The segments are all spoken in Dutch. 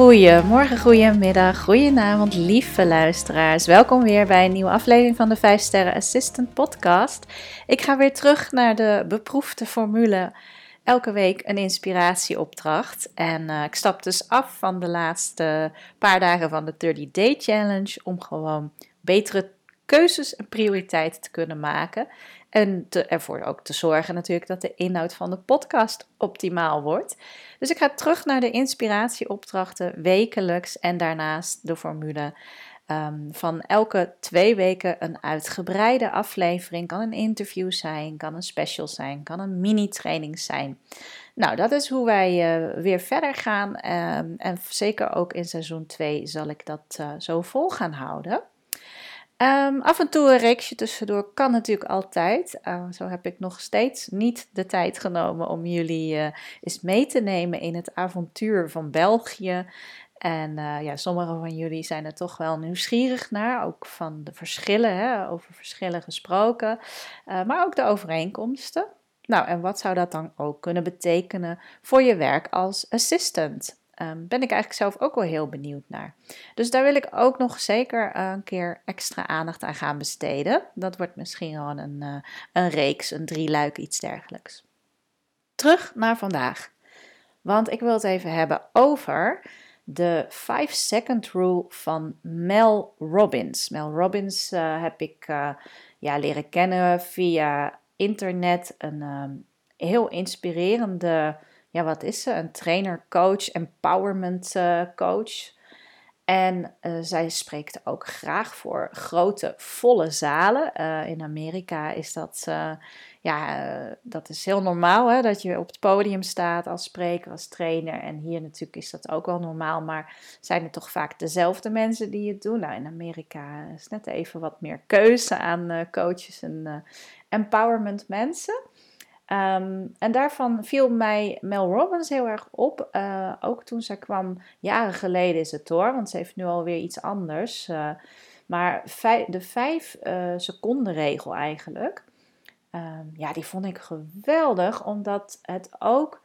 Goedemorgen, goedemiddag, goedenavond, lieve luisteraars. Welkom weer bij een nieuwe aflevering van de 5 Sterren Assistant Podcast. Ik ga weer terug naar de beproefde formule. Elke week een inspiratieopdracht. En uh, ik stap dus af van de laatste paar dagen van de 30 Day Challenge om gewoon betere keuzes en prioriteiten te kunnen maken. En ervoor ook te zorgen natuurlijk dat de inhoud van de podcast optimaal wordt. Dus ik ga terug naar de inspiratieopdrachten wekelijks en daarnaast de formule ehm, van elke twee weken een uitgebreide aflevering. Kan een interview zijn, kan een special zijn, kan een mini-training zijn. Nou, dat is hoe wij uh, weer verder gaan. Ehm, en zeker ook in seizoen 2 zal ik dat uh, zo vol gaan houden. Um, af en toe een reeksje tussendoor kan natuurlijk altijd. Uh, zo heb ik nog steeds niet de tijd genomen om jullie uh, eens mee te nemen in het avontuur van België. En uh, ja, sommigen van jullie zijn er toch wel nieuwsgierig naar, ook van de verschillen, hè, over verschillen gesproken, maar ook de overeenkomsten. Nou, en wat zou dat dan ook kunnen betekenen voor je werk als assistant? Um, ben ik eigenlijk zelf ook wel heel benieuwd naar. Dus daar wil ik ook nog zeker een keer extra aandacht aan gaan besteden. Dat wordt misschien gewoon een, uh, een reeks, een drieluik, iets dergelijks. Terug naar vandaag. Want ik wil het even hebben over de 5 second rule van Mel Robbins. Mel Robbins uh, heb ik ja, leren kennen via internet. Een um, heel inspirerende ja, wat is ze? Een trainer, coach, empowerment uh, coach. En uh, zij spreekt ook graag voor grote, volle zalen. Uh, in Amerika is dat, ja, dat is heel normaal, hè, dat je op het podium staat als spreker, als trainer. En hier natuurlijk is dat ook wel normaal, maar zijn het toch vaak dezelfde mensen die het doen? Nou, in Amerika is net even wat meer keuze aan coaches en empowerment mensen. Ehm, en daarvan viel mij Mel Robbins heel erg op. Uh, ook toen zij kwam, jaren geleden is het hoor, want ze heeft nu alweer iets anders. Uh, maar de vijf uh, seconden regel eigenlijk, um, ja, die vond ik geweldig, omdat het ook,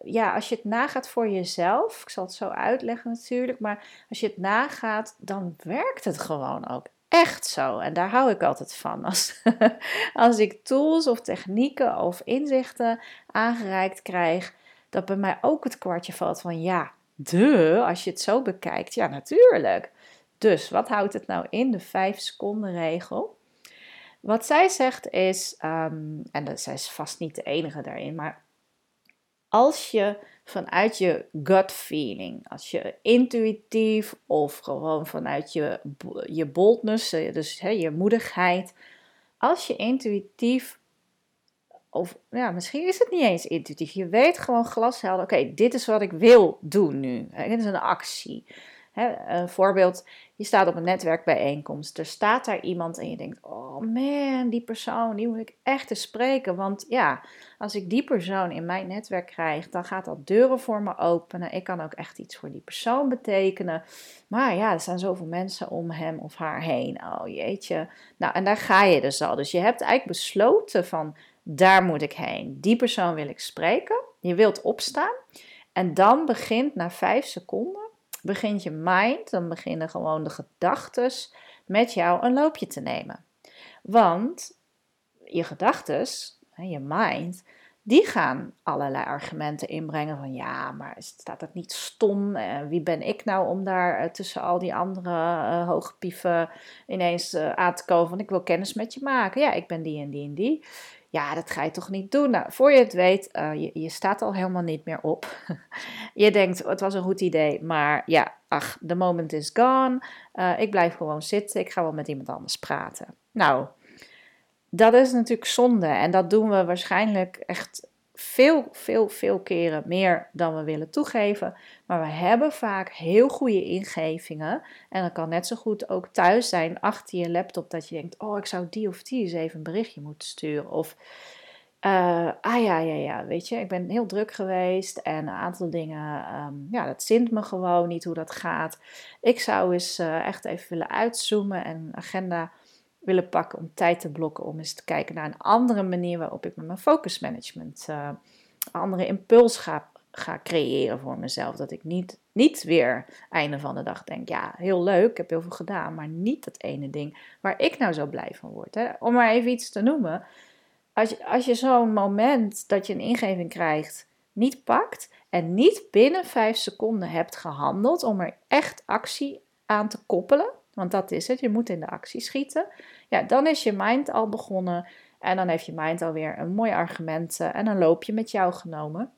ja, als je het nagaat voor jezelf, ik zal het zo uitleggen natuurlijk, maar als je het nagaat, dan werkt het gewoon ook echt zo. En daar hou ik altijd van. Als, als ik tools of technieken of inzichten aangereikt krijg, dat bij mij ook het kwartje valt van ja, de, als je het zo bekijkt, ja natuurlijk. Dus wat houdt het nou in, de 5 seconden regel? Wat zij zegt is, um, en zij is vast niet de enige daarin, maar als je vanuit je gut feeling, als je intuïtief of gewoon vanuit je, je boldness, eh, dus hè, je moedigheid, als je intuïtief, of ja, misschien is het niet eens intuïtief, je weet gewoon glashelder, oké, dit is wat ik wil doen nu, dit is een actie. een voorbeeld, je staat op een netwerkbijeenkomst. Er staat daar iemand en je denkt: Oh man, die persoon, die moet ik echt eens spreken. Want ja, als ik die persoon in mijn netwerk krijg, dan gaat dat deuren voor me openen. Ik kan ook echt iets voor die persoon betekenen. Maar ja, er zijn zoveel mensen om hem of haar heen. Oh jeetje. Nou, en daar ga je dus al. Dus je hebt eigenlijk besloten van: daar moet ik heen. Die persoon wil ik spreken. Je wilt opstaan. En dan begint na vijf seconden begint je mind, dan beginnen gewoon de gedachten met jou een loopje te nemen. Want je gedachten, je mind, die gaan allerlei argumenten inbrengen van ja, maar staat dat niet stom? Wie ben ik nou om daar uh, tussen al die andere uh, hoge pieven ineens aan te komen van ik wil kennis met je maken. Ja, ik ben die en die en die. Ja, dat ga je toch niet doen? Nou, voor je het weet, uh, je, je, staat al helemaal niet meer op. je denkt, het was een goed idee, maar ja, ach, the moment is gone. Uh, ik blijf gewoon zitten, ik ga wel met iemand anders praten. Nou, dat is natuurlijk zonde en dat doen we waarschijnlijk echt veel, veel, veel keren meer dan we willen toegeven. Maar we hebben vaak heel goede ingevingen. En dat kan net zo goed ook thuis zijn achter je laptop dat je denkt: Oh, ik zou die of die eens even een berichtje moeten sturen. Of. Uh, ah ja, ja, ja, weet je, ik ben heel druk geweest en een aantal dingen, um, ja, dat zint me gewoon niet hoe dat gaat. Ik zou eens uh, echt even willen uitzoomen en agenda willen pakken om tijd te blokken om eens te kijken naar een andere manier waarop ik met mijn focusmanagement uh, andere impuls ga ga creëren voor mezelf. Dat ik niet, niet weer einde van de dag denk, ja, heel leuk, ik heb heel veel gedaan, maar niet dat ene ding waar ik nou zo blij van word. Hè? Om maar even iets te noemen. Als je, als je zo'n moment dat je een ingeving krijgt niet pakt en niet binnen vijf seconden hebt gehandeld om er echt actie aan te koppelen, want dat is het, je moet in de actie schieten, ja, dan is je mind al begonnen en dan heeft je mind alweer een mooi argument eh, en een loopje met jou genomen.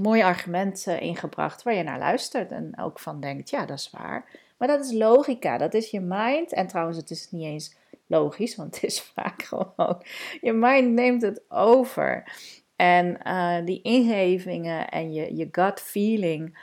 Mooi argument eh, ingebracht waar je naar luistert en ook van denkt, ja, dat is waar. Maar dat is logica, dat is je mind. En trouwens, het is niet eens logisch, want het is vaak gewoon, je mind neemt het over. En uh, die ingevingen en je, je gut feeling,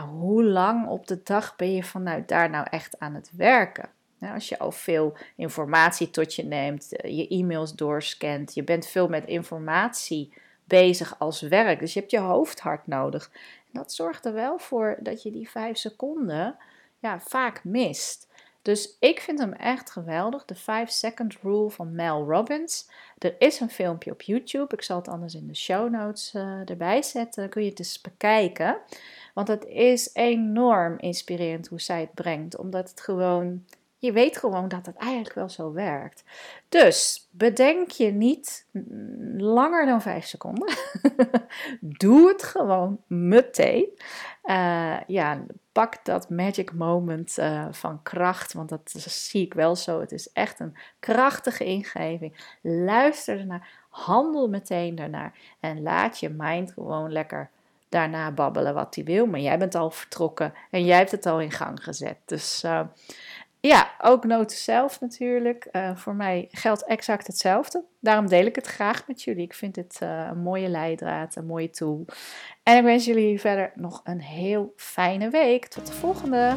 hoe lang op de dag ben je vanuit daar nou echt aan het werken? als je al veel informatie tot je neemt, eh, je e-mails doorscant, je bent veel met informatie bezig als werk. Dus je hebt je hoofd hard nodig. En dat zorgt er wel voor dat je die vijf seconden ja, vaak mist. Dus ik vind hem echt geweldig. De 5 Second Rule van Mel Robbins. Er is een filmpje op YouTube. Ik zal het anders in de show notes uh, erbij zetten. Dan kun je het eens bekijken. Want het is enorm inspirerend hoe zij het brengt. Omdat het gewoon je weet gewoon dat het eigenlijk wel zo werkt. Dus bedenk je niet langer dan 5 seconden. Doe het gewoon meteen. Uh, ja, pak dat magic moment uh, van kracht, want dat zie ik wel zo. Het is echt een krachtige ingeving. Luister ernaar, handel meteen daarnaar en laat je mind gewoon lekker daarna babbelen wat hij wil. Maar jij bent al vertrokken en jij hebt het al in gang gezet. Dus uh, ja, ook noten zelf natuurlijk. Uh, voor mij geldt exact hetzelfde. Daarom deel ik het graag met jullie. Ik vind het uh, een mooie leidraad, een mooie tool. En ik wens jullie verder nog een heel fijne week. Tot de volgende!